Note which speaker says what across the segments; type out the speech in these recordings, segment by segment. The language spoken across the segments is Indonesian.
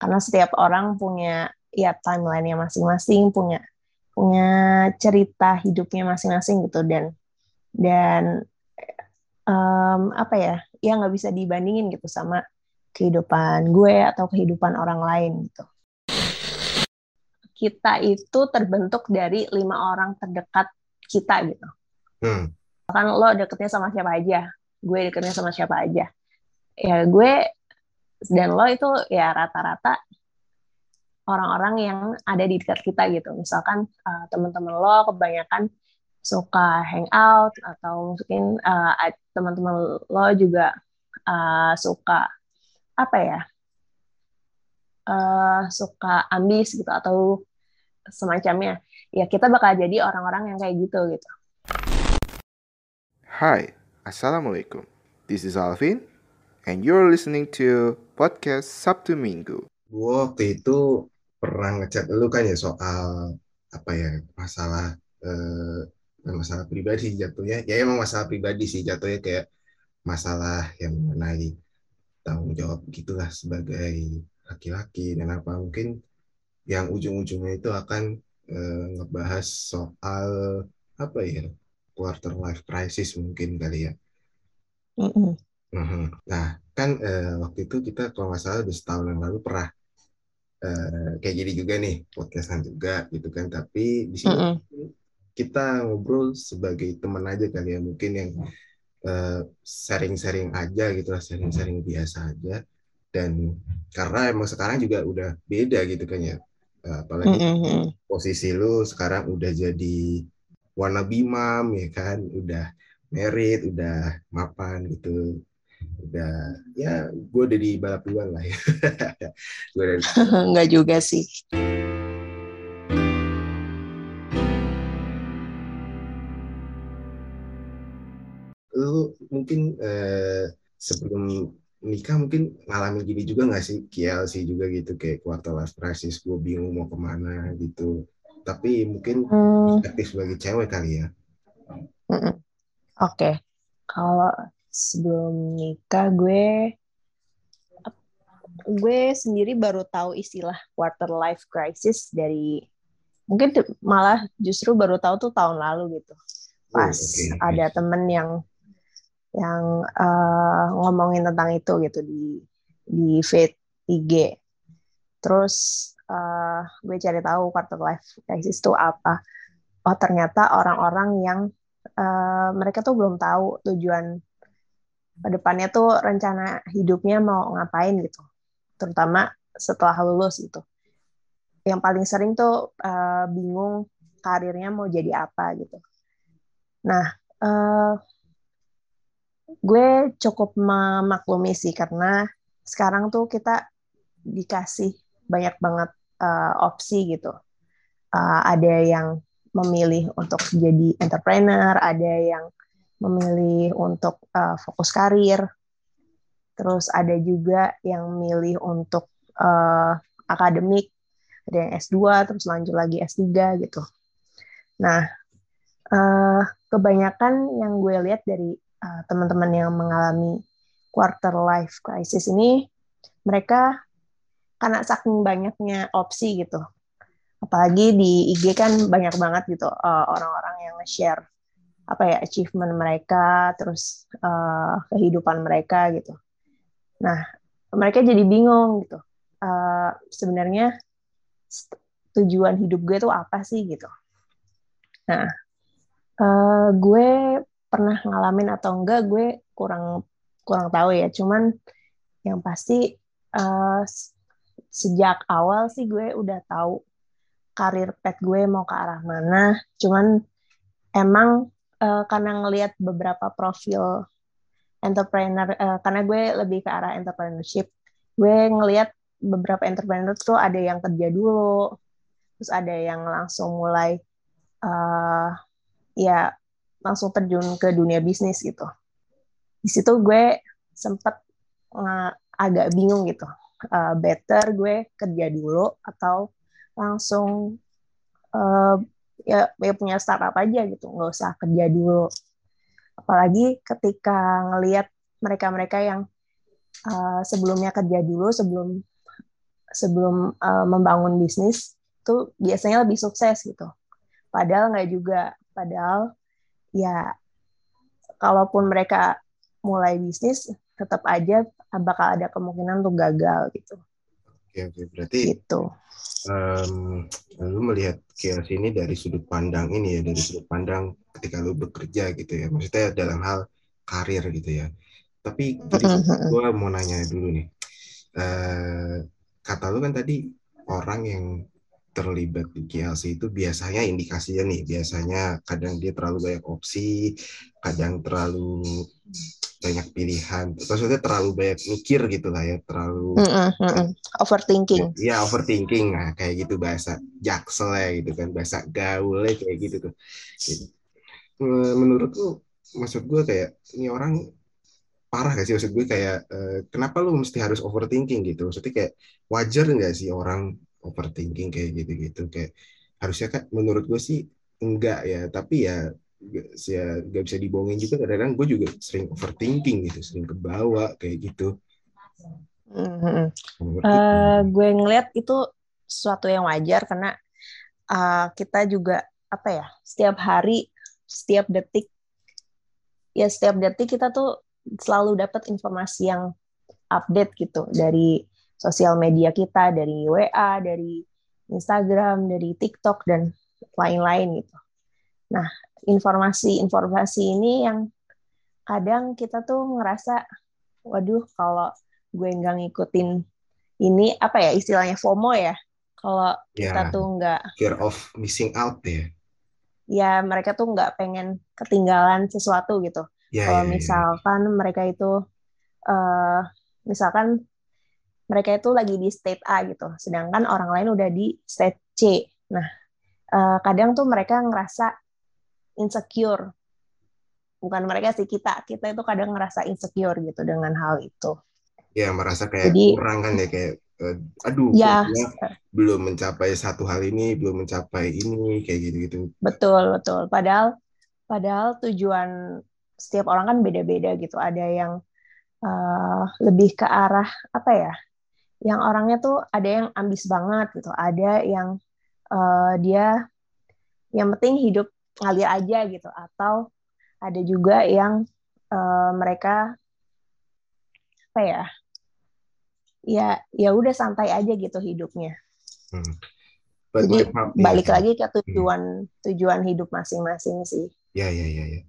Speaker 1: karena setiap orang punya ya timeline-nya masing-masing punya punya cerita hidupnya masing-masing gitu dan dan um, apa ya ya nggak bisa dibandingin gitu sama kehidupan gue atau kehidupan orang lain gitu kita itu terbentuk dari lima orang terdekat kita gitu. Hmm. Kan lo deketnya sama siapa aja, gue deketnya sama siapa aja. Ya gue dan lo itu ya rata-rata orang-orang yang ada di dekat kita gitu. Misalkan uh, teman-teman lo kebanyakan suka hangout atau mungkin uh, teman-teman lo juga uh, suka apa ya? Uh, suka ambis gitu atau semacamnya. Ya kita bakal jadi orang-orang yang kayak gitu gitu.
Speaker 2: Hai Assalamualaikum. This is Alvin and you're listening to podcast Sabtu Minggu
Speaker 3: gue waktu itu pernah ngechat lu kan ya soal apa ya masalah eh, masalah pribadi jatuhnya ya emang masalah pribadi sih jatuhnya kayak masalah yang mengenai tanggung jawab gitulah sebagai laki-laki dan apa mungkin yang ujung-ujungnya itu akan uh, ngebahas soal apa ya quarter life crisis mungkin kali ya. Mm -hmm. Nah kan uh, waktu itu kita kalau nggak salah di setahun yang lalu pernah uh, kayak gini juga nih podcastan juga gitu kan. Tapi di sini mm -hmm. kita ngobrol sebagai teman aja kali ya mungkin yang sharing-sharing uh, aja gitu lah sharing-sharing biasa aja. Dan karena emang sekarang juga udah beda gitu kan ya. Apalagi mm -hmm. posisi lu sekarang udah jadi wannabe mom ya kan udah merit udah mapan gitu udah ya gue udah di balap duluan lah ya.
Speaker 1: Gue udah nggak juga sih.
Speaker 3: Lu mungkin eh, sebelum nikah mungkin ngalamin gini juga nggak sih? Kiel sih juga gitu kayak quarter life crisis gue bingung mau ke mana gitu. Tapi mungkin hmm. aktif sebagai cewek kali ya.
Speaker 1: Oke. Okay. kalau sebelum nikah gue gue sendiri baru tahu istilah quarter life crisis dari mungkin malah justru baru tahu tuh tahun lalu gitu oh, pas oh, okay. ada temen yang yang uh, ngomongin tentang itu gitu di di feed IG. Terus uh, gue cari tahu quarter life crisis itu apa. Oh ternyata orang-orang yang uh, mereka tuh belum tahu tujuan depannya tuh rencana hidupnya mau ngapain gitu. Terutama setelah lulus gitu. Yang paling sering tuh uh, bingung karirnya mau jadi apa gitu. Nah, uh, gue cukup memaklumi sih karena sekarang tuh kita dikasih banyak banget uh, opsi gitu. Uh, ada yang memilih untuk jadi entrepreneur, ada yang memilih untuk uh, fokus karir, terus ada juga yang memilih untuk uh, akademik, ada yang S2, terus lanjut lagi S3 gitu. Nah, uh, kebanyakan yang gue lihat dari uh, teman-teman yang mengalami quarter life crisis ini mereka karena saking banyaknya opsi gitu. Apalagi di IG kan banyak banget gitu uh, orang-orang yang nge-share apa ya achievement mereka terus uh, kehidupan mereka gitu. Nah mereka jadi bingung gitu. Uh, sebenarnya tujuan hidup gue tuh apa sih gitu. Nah uh, gue pernah ngalamin atau enggak gue kurang kurang tahu ya. Cuman yang pasti uh, sejak awal sih gue udah tahu karir pet gue mau ke arah mana. Cuman emang uh, karena ngelihat beberapa profil entrepreneur uh, karena gue lebih ke arah entrepreneurship gue ngelihat beberapa entrepreneur tuh ada yang kerja dulu terus ada yang langsung mulai uh, ya langsung terjun ke dunia bisnis gitu. Di situ gue sempet uh, agak bingung gitu. Uh, better gue kerja dulu atau langsung uh, ya, ya punya startup aja gitu, nggak usah kerja dulu. Apalagi ketika ngelihat mereka-mereka yang uh, sebelumnya kerja dulu sebelum sebelum uh, membangun bisnis tuh biasanya lebih sukses gitu. Padahal nggak juga. Padahal ya kalaupun mereka mulai bisnis tetap aja bakal ada kemungkinan untuk gagal gitu.
Speaker 3: Oke oke berarti
Speaker 1: gitu.
Speaker 3: Um, lu melihat chaos ini dari sudut pandang ini ya dari sudut pandang ketika lu bekerja gitu ya maksudnya dalam hal karir gitu ya. Tapi jadi gue mau nanya dulu nih. Uh, kata lu kan tadi orang yang terlibat di GLC itu biasanya indikasinya nih biasanya kadang dia terlalu banyak opsi kadang terlalu banyak pilihan maksudnya terlalu banyak mikir gitu lah ya terlalu
Speaker 1: mm -mm, overthinking.
Speaker 3: Ya, overthinking. Nah kayak gitu bahasa jaksel ya gitu kan bahasa gaulnya kayak gitu tuh. Gitu. menurutku maksud gue kayak ini orang parah gak sih? Maksud gue kayak kenapa lu mesti harus overthinking gitu? Maksudnya kayak wajar nggak sih orang overthinking kayak gitu-gitu. Kayak harusnya kan menurut gue sih enggak ya tapi ya ya gak bisa dibohongin juga. Kadang-kadang gue juga sering overthinking gitu sering kebawa kayak gitu.
Speaker 1: Mm-hmm. uh, gue ngeliat itu sesuatu yang wajar karena uh, kita juga apa ya setiap hari setiap detik ya setiap detik kita tuh selalu dapat informasi yang update gitu dari sosial media kita, dari WA, dari Instagram, dari TikTok dan lain-lain gitu. Nah, informasi-informasi ini yang kadang kita tuh ngerasa, waduh kalau gue nggak ngikutin ini apa ya istilahnya FOMO ya, kalau ya, kita tuh nggak
Speaker 3: fear of missing out ya.
Speaker 1: Ya mereka tuh nggak pengen ketinggalan sesuatu gitu. Yeah, Kalau yeah, ya. misalkan yeah. mereka itu, uh, misalkan mereka itu lagi di state A gitu, sedangkan orang lain udah di state C. Nah, uh, kadang tuh mereka ngerasa insecure. Bukan mereka sih kita, kita itu kadang ngerasa insecure gitu dengan hal itu.
Speaker 3: Ya merasa kayak Jadi, kurang kan ya kayak uh, aduh ya, belum mencapai satu hal ini belum mencapai ini kayak gitu gitu
Speaker 1: betul betul padahal padahal tujuan setiap orang kan beda-beda gitu. Ada yang uh, lebih ke arah apa ya? Yang orangnya tuh ada yang ambis banget gitu. Ada yang uh, dia yang penting hidup ngalir aja gitu. Atau ada juga yang uh, mereka apa ya? Ya ya udah santai aja gitu hidupnya. Hmm. Jadi balik ya. lagi ke tujuan hmm. tujuan hidup masing-masing sih.
Speaker 3: Ya ya ya ya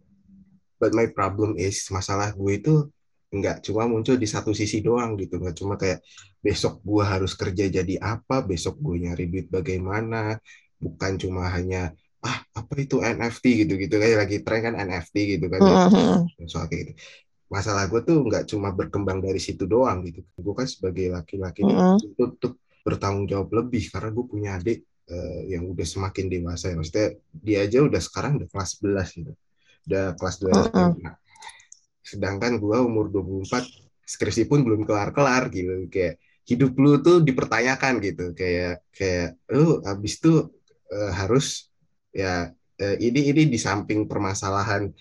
Speaker 3: but my problem is masalah gue itu nggak cuma muncul di satu sisi doang gitu nggak cuma kayak besok gue harus kerja jadi apa besok gue nyari duit bagaimana bukan cuma hanya ah apa itu NFT gitu gitu kayak lagi tren kan NFT gitu kan mm-hmm. soal kayak gitu masalah gue tuh nggak cuma berkembang dari situ doang gitu gue kan sebagai laki-laki mm-hmm. untuk, untuk bertanggung jawab lebih karena gue punya adik uh, yang udah semakin dewasa ya maksudnya dia aja udah sekarang udah kelas 11 gitu udah kelas 2 uh -uh. Nah, sedangkan gue umur 24 skripsi pun belum kelar-kelar gitu. Kayak hidup lu tuh dipertanyakan gitu. Kayak kayak lu habis tuh uh, harus ya uh, ini ini di samping permasalahan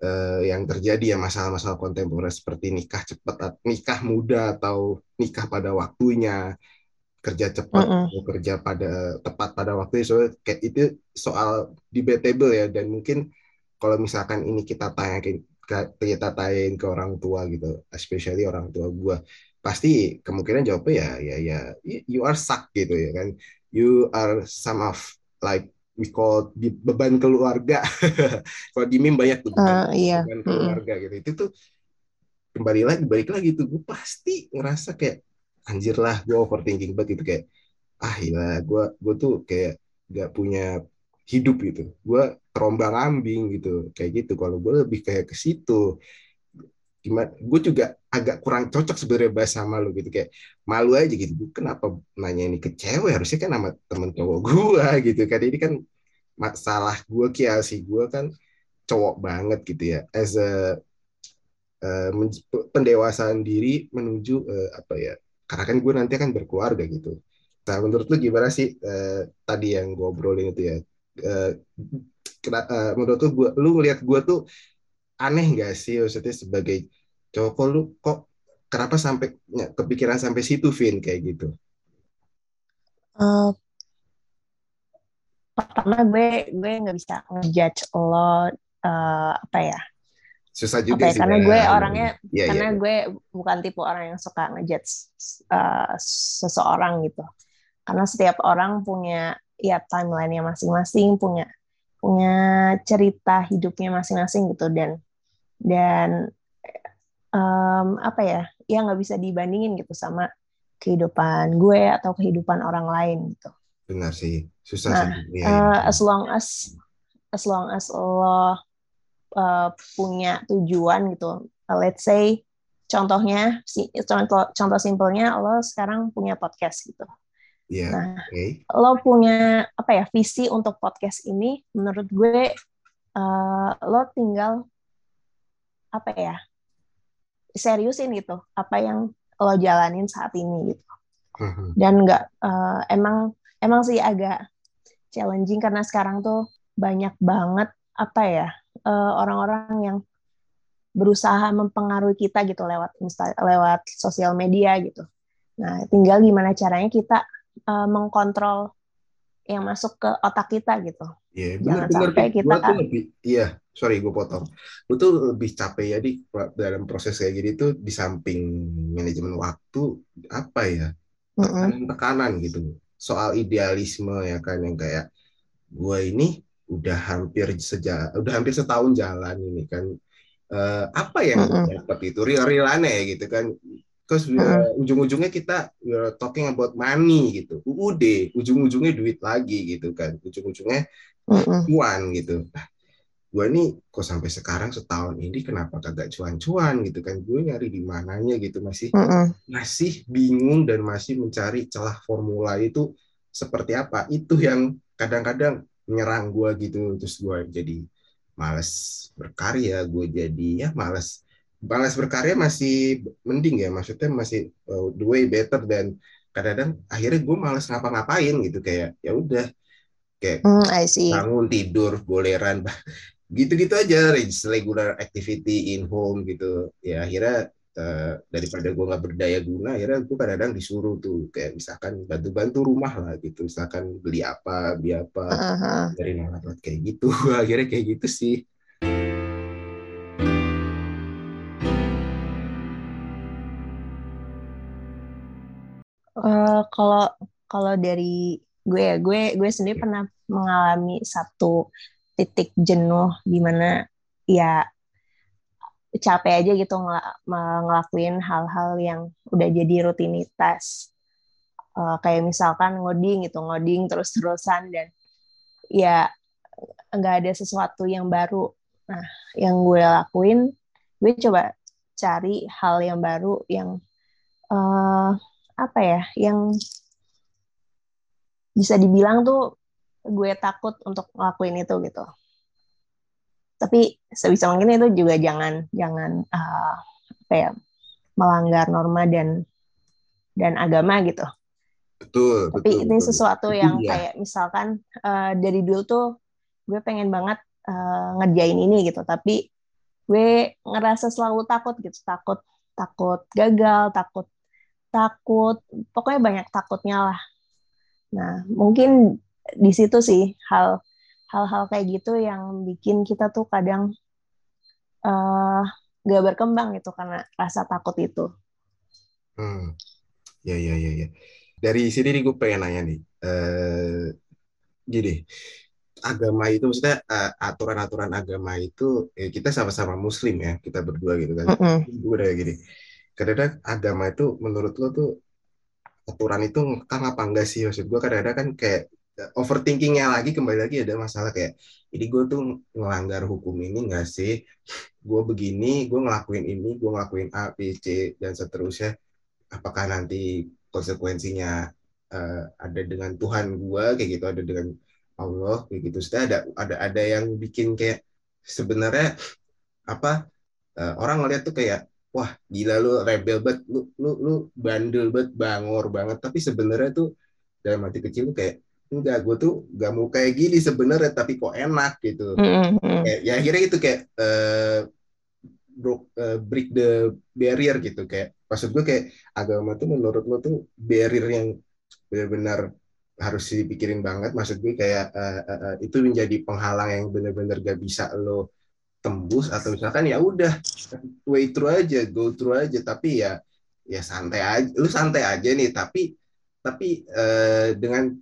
Speaker 3: uh, yang terjadi ya masalah-masalah kontemporer seperti nikah cepat nikah muda atau nikah pada waktunya kerja cepat -uh. kerja pada tepat pada waktu so kayak itu soal debatable ya. Dan mungkin kalau misalkan ini kita tanyakin kita tanyain ke orang tua gitu, especially orang tua gue, pasti kemungkinan jawabnya ya ya ya you are suck gitu ya kan, you are some of like we call di beban keluarga. kalau di meme banyak tuh beban, uh, iya. beban keluarga gitu. Itu tuh kembali lagi balik lagi tuh gue pasti ngerasa kayak anjir lah gue overthinking banget gitu kayak ah iya gue gue tuh kayak gak punya hidup gitu. Gue terombang ambing gitu kayak gitu. Kalau gue lebih kayak ke situ. Gimana gue juga agak kurang cocok sebenarnya bahas sama lo gitu. Kayak malu aja gitu. Gue kenapa nanya ini ke cewek? Harusnya kan sama temen cowok gue gitu kan. Ini kan masalah gue kiasi gue kan cowok banget gitu ya. As a uh, pendewasaan diri menuju uh, apa ya karena kan gue nanti akan berkeluarga gitu. Nah menurut lu gimana sih uh, tadi yang gue obrolin itu ya uh, uh, menurut tuh gua lu ngelihat gua tuh aneh gak sih? Maksudnya sebagai cowok lu kok kenapa sampai ya, kepikiran sampai situ Vin kayak gitu?
Speaker 1: Uh, pertama gue gue nggak bisa ngejudge lo uh, apa ya?
Speaker 3: Susah juga
Speaker 1: okay,
Speaker 3: sih
Speaker 1: karena
Speaker 3: ya.
Speaker 1: gue orangnya
Speaker 3: Iya,
Speaker 1: karena
Speaker 3: iya.
Speaker 1: gue bukan tipe orang yang suka ngejudge uh, seseorang gitu. Karena setiap orang punya ya timeline-nya masing-masing punya punya cerita hidupnya masing-masing gitu. Dan dan um, apa ya ya nggak bisa dibandingin gitu sama kehidupan gue atau kehidupan orang lain gitu.
Speaker 3: Benar sih susah
Speaker 1: Nah,
Speaker 3: sih
Speaker 1: uh, as long as as long as lo uh, punya tujuan gitu. Uh, let's say contohnya si contoh contoh simpelnya lo sekarang punya podcast gitu
Speaker 3: Iya,
Speaker 1: nah
Speaker 3: oke
Speaker 1: lo punya apa ya visi untuk podcast ini menurut gue uh, lo tinggal apa ya seriusin gitu apa yang lo jalanin saat ini gitu
Speaker 3: Mhm.
Speaker 1: dan nggak uh, emang emang sih agak challenging karena sekarang tuh banyak banget apa ya uh, orang-orang yang berusaha mempengaruhi kita gitu lewat insta lewat sosial media gitu. Nah, tinggal gimana caranya kita uh, mengkontrol yang masuk ke otak kita gitu.
Speaker 3: Iya,
Speaker 1: Jangan
Speaker 3: benar-benar
Speaker 1: sampai kita kan
Speaker 3: lebih, iya, sorry gue potong. Gue tuh lebih capek ya di dalam proses kayak gini tuh di samping manajemen waktu apa ya tekanan-tekanan gitu soal idealisme ya kan yang kayak gue ini udah hampir seja udah hampir setahun jalan ini kan Eh, apa yang
Speaker 1: Mm-mm.
Speaker 3: dapat itu real-realnya ya gitu kan terus eh, ujung-ujungnya kita we are talking about money gitu UUD ujung-ujungnya duit lagi gitu kan ujung-ujungnya
Speaker 1: Mm-mm.
Speaker 3: cuan gitu. Nah, gue ini kok sampai sekarang setahun ini kenapa kagak cuan-cuan gitu kan? Gue nyari di mananya gitu masih
Speaker 1: Mm-mm.
Speaker 3: masih bingung dan masih mencari celah formula itu seperti apa. Itu yang kadang-kadang menyerang gue gitu terus gue jadi males berkarya, gue jadi ya males males berkarya masih mending ya maksudnya masih uh, the way better dan kadang-kadang akhirnya gue males ngapa-ngapain gitu kayak ya udah kayak
Speaker 1: Mm, I see.
Speaker 3: bangun tidur goleran gitu-gitu aja regular activity in home gitu ya akhirnya eh, daripada gue nggak berdaya guna akhirnya gue kadang-kadang disuruh tuh kayak misalkan bantu-bantu rumah lah gitu misalkan beli apa beli apa
Speaker 1: Uh-huh.
Speaker 3: dari mana kayak gitu akhirnya kayak gitu sih
Speaker 1: Eh, kalau kalau dari gue ya gue gue sendiri pernah mengalami satu titik jenuh di mana ya capek aja gitu me- ngelakuin hal-hal yang udah jadi rutinitas. Eh, kayak misalkan ngoding gitu ngoding terus-terusan dan ya nggak ada sesuatu yang baru. Nah yang gue lakuin gue coba cari hal yang baru yang eh, apa ya yang bisa dibilang tuh gue takut untuk ngelakuin itu gitu tapi sebisa mungkin itu juga jangan jangan eh, apa ya melanggar norma dan dan agama gitu
Speaker 3: betul
Speaker 1: tapi
Speaker 3: betul
Speaker 1: ini
Speaker 3: betul.
Speaker 1: sesuatu yang
Speaker 3: dia.
Speaker 1: kayak misalkan eh, dari dulu tuh gue pengen banget eh, ngerjain ini gitu tapi gue ngerasa selalu takut gitu takut takut gagal takut takut pokoknya banyak takutnya lah nah mungkin di situ sih hal hal-hal kayak gitu yang bikin kita tuh kadang eh gak berkembang gitu karena rasa takut itu
Speaker 3: Hmm. Ya, ya, ya, ya. Dari sini nih gue pengen nanya nih. Eh, gini, agama itu maksudnya eh, aturan-aturan agama itu eh, kita sama-sama Muslim ya, kita berdua gitu kan.
Speaker 1: Mm-mm.
Speaker 3: Gue udah gini. Kadang-kadang agama itu menurut lo tuh aturan itu ngekang apa enggak sih? Maksud gue kadang-kadang kan kayak eh, overthinkingnya lagi kembali lagi ada masalah kayak jadi gue tuh ngelanggar hukum ini enggak sih? Gue begini, gue ngelakuin ini, gue ngelakuin A, B, C dan seterusnya. Apakah nanti konsekuensinya eh, ada dengan Tuhan gue kayak gitu, ada dengan Allah kayak gitu. Sudah ada ada ada yang bikin kayak sebenarnya apa eh, orang ngeliat tuh kayak wah gila lu rebel banget, lu lu lu bandel banget, bangor banget. Tapi sebenarnya tuh dalam hati kecil tuh kayak enggak, gue tuh gak mau kayak gini sebenarnya, tapi kok enak gitu.
Speaker 1: Mm-mm.
Speaker 3: Kayak, ya akhirnya itu kayak eh, bro- eh, break the barrier gitu kayak maksud gue kayak agama tuh menurut lo tuh barrier yang benar-benar harus dipikirin banget maksud gue kayak uh, uh, uh, itu menjadi penghalang yang benar-benar gak bisa lo tembus atau misalkan ya udah way through aja go through aja tapi ya ya santai aja lu santai aja nih tapi tapi uh, dengan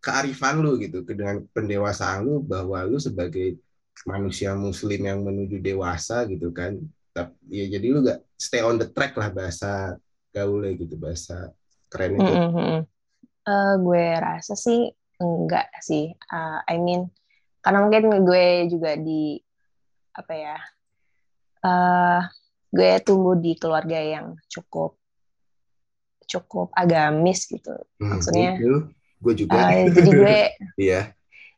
Speaker 3: kearifan lu gitu dengan pendewasaan lu bahwa lu sebagai manusia muslim yang menuju dewasa gitu kan tapi ya jadi lu gak stay on the track lah bahasa gaulnya gitu bahasa keren itu mm -hmm.
Speaker 1: Uh, gue rasa sih enggak sih. Uh, I mean, karena mungkin gue juga di apa ya, uh, gue tumbuh di keluarga yang cukup cukup agamis gitu. Hmm, Maksudnya,
Speaker 3: gue juga.
Speaker 1: Uh, jadi gue,
Speaker 3: iya.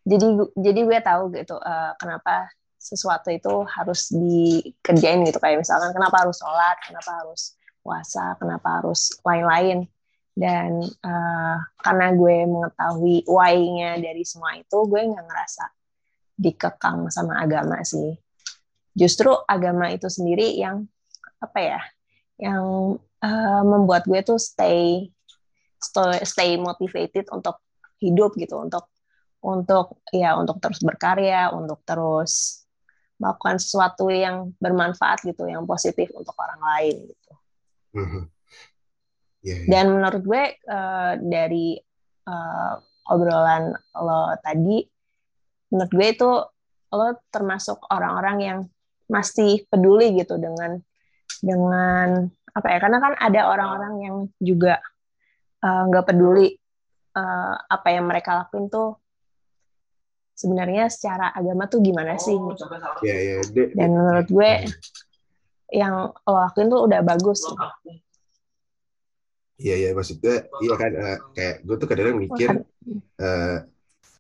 Speaker 1: Jadi jadi gue tahu gitu uh, kenapa sesuatu itu harus dikerjain gitu kayak misalkan kenapa harus sholat, kenapa harus puasa, kenapa harus lain-lain dan uh, karena gue mengetahui why-nya dari semua itu gue nggak ngerasa dikekang sama agama sih justru agama itu sendiri yang apa ya yang uh, membuat gue tuh stay stay motivated untuk hidup gitu untuk untuk ya untuk terus berkarya untuk terus melakukan sesuatu yang bermanfaat gitu yang positif untuk orang lain gitu mm -hmm. Yeah, yeah. Dan menurut gue uh, dari uh, obrolan lo tadi, menurut gue itu lo termasuk orang-orang yang masih peduli gitu dengan dengan apa ya? Karena kan ada orang-orang yang juga eh, nggak uh, peduli uh, apa yang mereka lakuin tuh sebenarnya secara agama tuh gimana sih? Oh, gitu.
Speaker 3: yeah, yeah.
Speaker 1: Dan menurut gue yang lo lakuin tuh udah bagus. Gitu.
Speaker 3: Iya iya maksudnya iya kan uh, kayak gue tuh kadang-kadang mikir uh,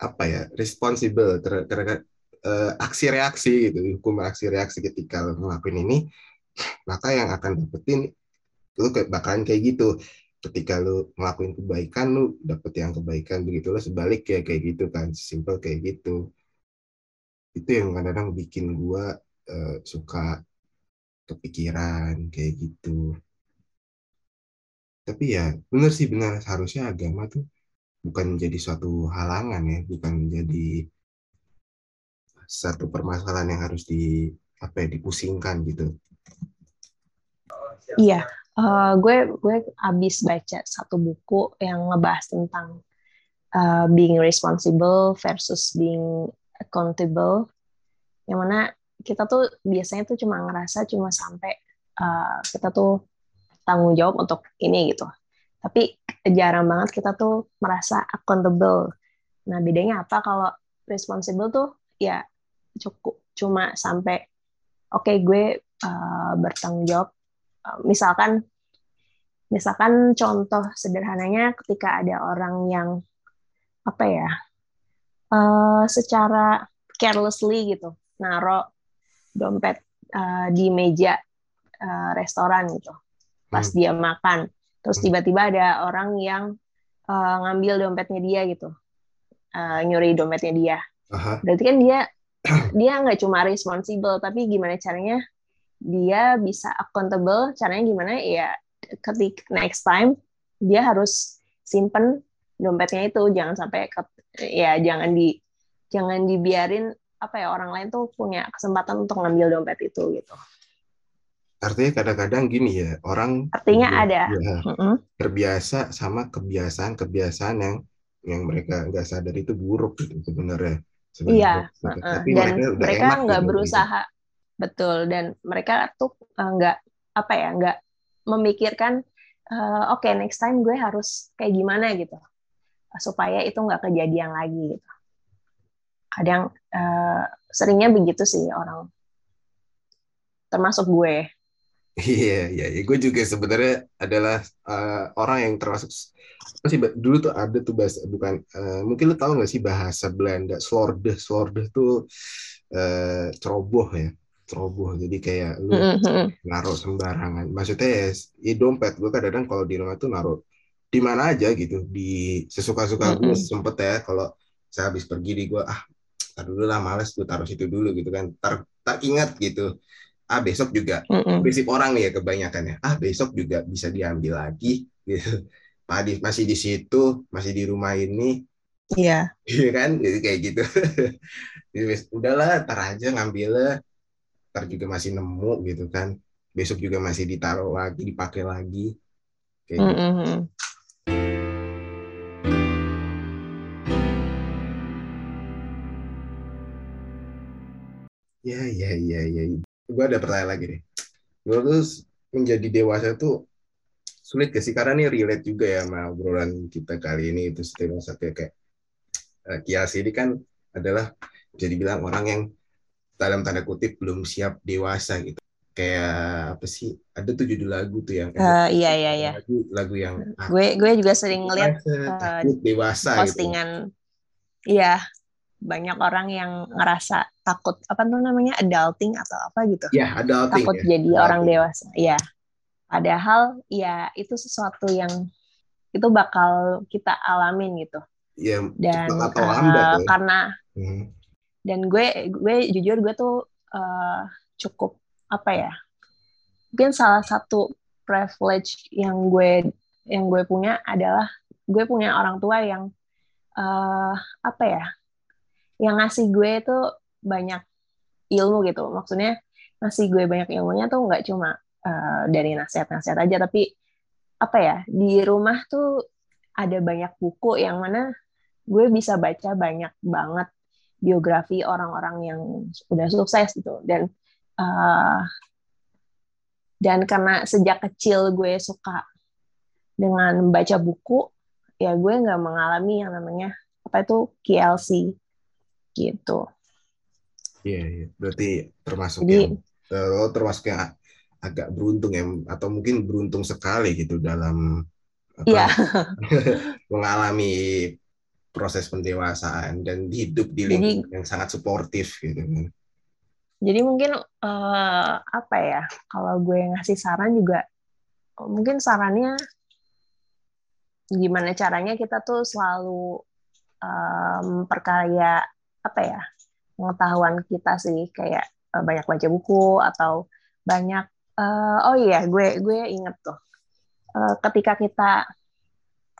Speaker 3: apa ya responsible terhadap uh, aksi reaksi gitu hukum aksi reaksi ketika lo ngelakuin ini maka yang akan dapetin kayak bakalan kayak gitu. Ketika lu ngelakuin kebaikan lu dapet yang kebaikan begitu lo sebalik ya kayak gitu kan simple kayak gitu. Itu yang kadang-kadang bikin gua uh, suka kepikiran kayak gitu. Tapi ya benar sih benar seharusnya agama tuh bukan menjadi suatu halangan ya bukan menjadi satu permasalahan yang harus di apa ya dipusingkan gitu
Speaker 1: iya uh, gue gue abis baca satu buku yang ngebahas tentang uh, being responsible versus being accountable yang mana kita tuh biasanya tuh cuma ngerasa cuma sampai uh, kita tuh tanggung jawab untuk ini gitu. Tapi jarang banget kita tuh merasa accountable. Nah, bedanya apa kalau responsible tuh ya cukup cuma sampai oke okay, gue uh, bertanggung jawab. Uh, misalkan misalkan contoh sederhananya ketika ada orang yang apa ya uh, secara carelessly gitu naro dompet uh, di meja uh, restoran gitu pas hmm. dia makan terus hmm. tiba-tiba ada orang yang uh, ngambil dompetnya dia gitu uh, nyuri dompetnya dia Aha. berarti kan dia dia nggak cuma responsible tapi gimana caranya dia bisa accountable? Caranya gimana? Ya ketik next time dia harus simpen dompetnya itu. Jangan sampai ke, ya jangan di jangan dibiarin apa ya orang lain tuh punya kesempatan untuk ngambil dompet itu gitu.
Speaker 3: Artinya kadang-kadang gini ya orang
Speaker 1: artinya ada.
Speaker 3: ya, terbiasa sama kebiasaan-kebiasaan yang yang mereka nggak sadar itu buruk gitu sebenarnya
Speaker 1: iya uh, tapi dan mereka mereka nggak gitu, berusaha gitu. betul. Dan mereka tuh eh, nggak uh, apa ya nggak memikirkan uh, oke okay, next time gue harus kayak gimana gitu. Supaya itu nggak kejadian lagi gitu. Kadang uh, seringnya begitu sih orang termasuk gue
Speaker 3: Iya, iya, iya. Gue juga sebenarnya adalah uh, orang yang termasuk sih dulu tuh ada tuh bahasa bukan uh, mungkin lu tahu nggak sih bahasa Belanda? Slorde slorde tuh uh, ceroboh ya ceroboh. Jadi kayak lu naruh sembarangan. Maksudnya ya, ya dompet. Gue kadang-kadang kalau di rumah tuh naruh di mana aja gitu. Di sesuka-suka gue sempet ya kalau saya habis pergi di gue ah tar dulu lah males gue taruh situ dulu gitu kan. Tar tak ingat gitu ah besok juga mm prinsip orang nih ya kebanyakan ya ah besok juga bisa diambil lagi gitu Padi masih di situ masih di rumah ini
Speaker 1: Iya.
Speaker 3: Iya kan? Jadi kayak gitu. Jadi, udahlah, ntar aja ngambilnya. Ntar juga masih nemu gitu kan. Besok juga masih ditaruh lagi, dipakai lagi. Kayak gitu.
Speaker 1: Mm-mm.
Speaker 3: Ya, ya, ya, ya. Gue ada pertanyaan lagi nih. Gue tuh menjadi dewasa tuh sulit gak sih? Karena nih relate juga ya sama obrolan kita kali ini. Itu setiap satu kayak eh, Kias ini kan adalah bisa dibilang orang yang dalam tanda kutip belum siap dewasa gitu. Kayak apa sih? Ada tuh judul lagu tuh yang
Speaker 1: Eh, iya iya iya.
Speaker 3: lagu lagu yang
Speaker 1: Gue gue juga sering ngeliat
Speaker 3: dewasa, takut dewasa gitu.
Speaker 1: postingan iya banyak orang yang ngerasa takut apa tuh namanya adulting atau apa gitu
Speaker 3: Ya, adulting
Speaker 1: takut
Speaker 3: ya.
Speaker 1: jadi orang
Speaker 3: Adulting.
Speaker 1: dewasa ya padahal ya itu sesuatu yang itu bakal kita alamin gitu
Speaker 3: Ya,
Speaker 1: dan
Speaker 3: atau
Speaker 1: eh,
Speaker 3: lambat ya.
Speaker 1: karena
Speaker 3: Hmm.
Speaker 1: dan gue gue jujur gue tuh eh, cukup apa ya mungkin salah satu privilege yang gue yang gue punya adalah gue punya orang tua yang eh, apa ya yang ngasih gue itu banyak ilmu gitu. Maksudnya ngasih gue banyak ilmunya tuh nggak cuma eh, dari nasihat-nasihat aja tapi apa ya di rumah tuh ada banyak buku yang mana gue bisa baca banyak banget biografi orang-orang yang udah sukses gitu. Dan eh, dan karena sejak kecil gue suka dengan membaca buku ya gue nggak mengalami yang namanya apa itu KLC gitu
Speaker 3: Iya, iya. Berarti termasuk
Speaker 1: Jadi-
Speaker 3: yang lo termasuk yang ag- agak beruntung ya, atau mungkin beruntung sekali gitu dalam apa,
Speaker 1: Iya.
Speaker 3: mengalami proses pendewasaan dan hidup di
Speaker 1: Jadi-
Speaker 3: lingkungan yang sangat suportif gitu kan.
Speaker 1: jadi mungkin eh, apa ya kalau gue ngasih saran juga mungkin sarannya gimana caranya kita tuh selalu eh, memperkaya apa ya pengetahuan kita sih kayak eh, banyak baca buku atau banyak eh, oh iya gue gue inget tuh Eh, ketika kita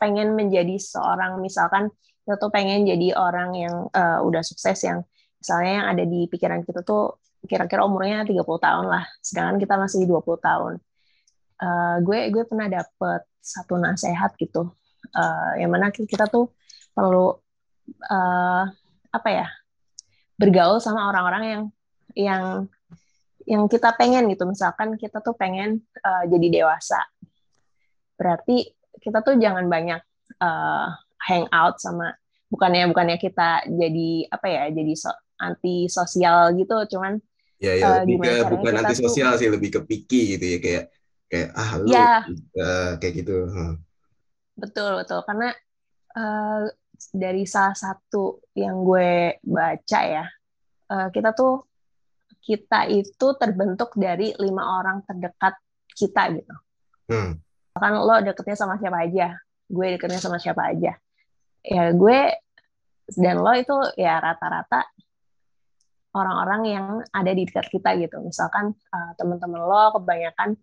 Speaker 1: pengen menjadi seorang misalkan kita tuh pengen jadi orang yang eh, udah sukses yang misalnya yang ada di pikiran kita tuh kira-kira umurnya 30 tahun lah sedangkan kita masih 20 tahun. Eh, gue gue pernah dapet satu nasihat gitu Eh, yang mana kita tuh perlu eh, apa ya bergaul sama orang-orang yang yang yang kita pengen gitu misalkan kita tuh pengen eh, jadi dewasa berarti kita tuh jangan banyak eh, hang out sama bukannya bukannya kita jadi apa ya jadi so, anti sosial gitu cuman
Speaker 3: Ya, ya
Speaker 1: Eh,
Speaker 3: lebih ke bukan anti sosial sih, lebih ke picky gitu ya kayak kayak ah lu
Speaker 1: Ya.
Speaker 3: eh, kayak gitu. Hmm.
Speaker 1: betul betul karena eh, dari salah satu yang gue baca ya eh, kita tuh kita itu terbentuk dari lima orang terdekat kita gitu.
Speaker 3: Hmm.
Speaker 1: kan lo deketnya sama siapa aja gue deketnya sama siapa aja. Ya gue dan lo itu ya rata-rata orang-orang yang ada di dekat kita gitu. Misalkan eh, teman-teman lo kebanyakan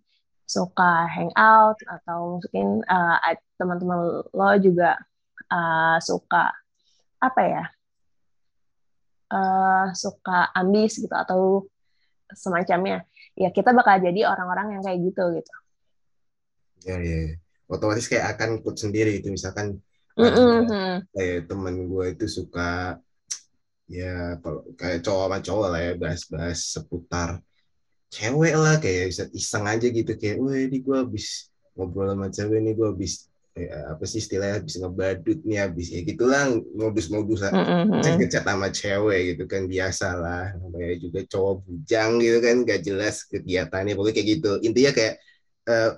Speaker 1: suka hangout atau mungkin ad- teman-teman lo juga eh, suka apa ya eh, suka ambis gitu atau semacamnya ya kita bakal jadi orang-orang yang kayak gitu gitu
Speaker 3: Ya, ya. Otomatis kayak akan ikut sendiri itu misalkan ada
Speaker 1: Mm-mm.
Speaker 3: kayak temen gue itu suka ya kalau kayak cowok sama cowok lah ya bahas-bahas seputar cewek lah kayak bisa iseng aja gitu kayak wah ini gue habis ngobrol sama cewek nih gue habis eh, apa sih istilahnya habis ngebadut nih habis ya gitulah modus-modus
Speaker 1: Mm-mm.
Speaker 3: ngechat sama cewek gitu kan biasa lah namanya juga cowok bujang gitu kan gak jelas kegiatannya pokoknya kayak gitu intinya kayak eh,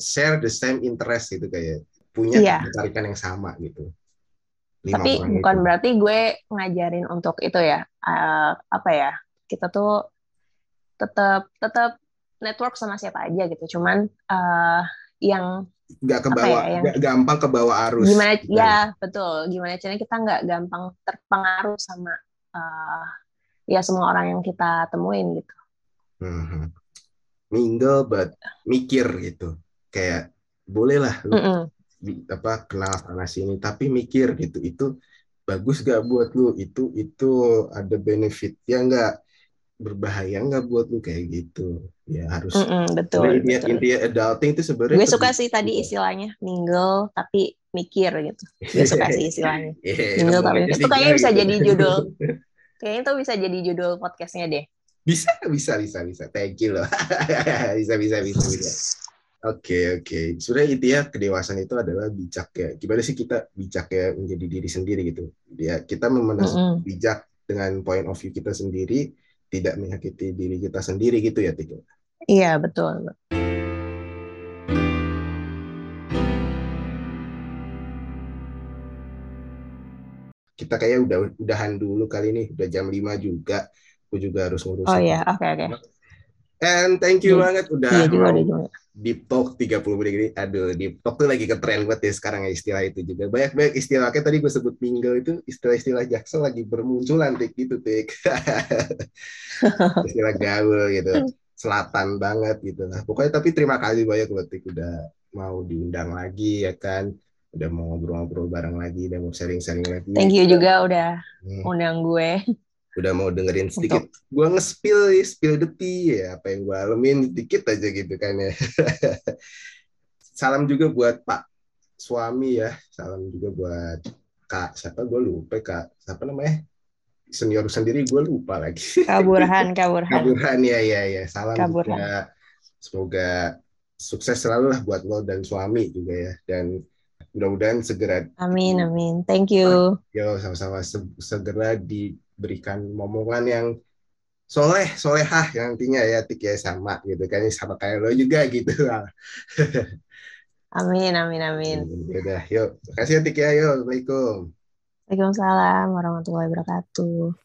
Speaker 3: share the same interest gitu kayak punya
Speaker 1: Iya.
Speaker 3: ketertarikan yang sama gitu Lima
Speaker 1: Tapi bukan
Speaker 3: itu.
Speaker 1: berarti gue ngajarin untuk itu ya. eh, apa ya? Kita tuh tetap tetap network sama siapa aja gitu. Cuman eh, yang
Speaker 3: nggak ke
Speaker 1: apa
Speaker 3: bawah
Speaker 1: ya, yang-
Speaker 3: gampang ke bawah arus
Speaker 1: gimana
Speaker 3: Bukan.
Speaker 1: ya betul. Gimana caranya kita nggak gampang terpengaruh sama eh, ya semua orang yang kita temuin gitu.
Speaker 3: Mhm. mingle but mikir gitu kayak boleh lah lu
Speaker 1: Mm-mm.
Speaker 3: bi- apa kenal sana sini tapi mikir gitu itu bagus gak buat lu itu itu ada benefitnya nggak berbahaya nggak buat lu kayak gitu ya harus
Speaker 1: Mm-mm, betul,
Speaker 3: intinya
Speaker 1: betul.
Speaker 3: intinya adulting itu sebenarnya
Speaker 1: Gue suka sih tadi istilahnya mingle tapi mikir gitu. Gue suka sih istilahnya.
Speaker 3: Iya,
Speaker 1: Mingle tapi. Itu kayaknya bisa
Speaker 3: gitu.
Speaker 1: jadi judul. Kayaknya itu bisa jadi judul podcastnya deh.
Speaker 3: bisa bisa bisa bisa thank you loh bisa bisa bisa bisa oke oke sebenarnya intinya kedewasaan itu adalah bijak ya gimana sih kita bijak ya menjadi diri sendiri gitu ya kita memandang
Speaker 1: Mm-mm.
Speaker 3: bijak dengan point of view kita sendiri tidak menyakiti diri kita sendiri gitu ya Tiko
Speaker 1: Iya betul.
Speaker 3: kita kayak udah udahan dulu kali ini udah jam 5 juga aku juga harus ngurusin
Speaker 1: Oh iya, oke oke.
Speaker 3: And thank you
Speaker 1: Iya.
Speaker 3: banget udah mau
Speaker 1: ada juga.
Speaker 3: deep talk 30 menit ini. Aduh, deep talk tuh lagi keren banget ya sekarang ya istilah itu juga. Banyak-banyak istilah. Kayak tadi gue sebut mingle itu istilah-istilah jaksel lagi bermunculan tik gitu tik. istilah gaul gitu. Selatan banget gitu lah. Pokoknya tapi terima kasih banyak buat tik udah mau diundang lagi ya kan. Udah mau ngobrol-ngobrol bareng lagi, udah mau sharing-sharing lagi.
Speaker 1: Thank you juga udah
Speaker 3: Hmm,
Speaker 1: undang gue.
Speaker 3: Udah mau dengerin sedikit. Gua nge-spill spill the tea ya, apa yang gue alamin dikit aja gitu kan ya. Salam juga buat Pak suami ya. Salam juga buat Kak siapa gue lupa Kak siapa namanya senior sendiri gue lupa lagi.
Speaker 1: Kaburhan, kaburhan.
Speaker 3: Kaburhan ya ya ya. Salam
Speaker 1: Kaburhan.
Speaker 3: juga. Semoga sukses selalu lah buat lo dan suami juga ya. Dan mudah-mudahan segera
Speaker 1: Amin, amin. Thank you.
Speaker 3: yo sama-sama se- segera diberikan momongan yang soleh solehah yang nantinya ya tik ya sama gitu kan. Sama kayak lo juga gitu.
Speaker 1: Amin, amin, amin.
Speaker 3: ya udah yuk. Makasih ya tik ya yuk. Assalamualaikum.
Speaker 1: Waalaikumsalam warahmatullahi wabarakatuh.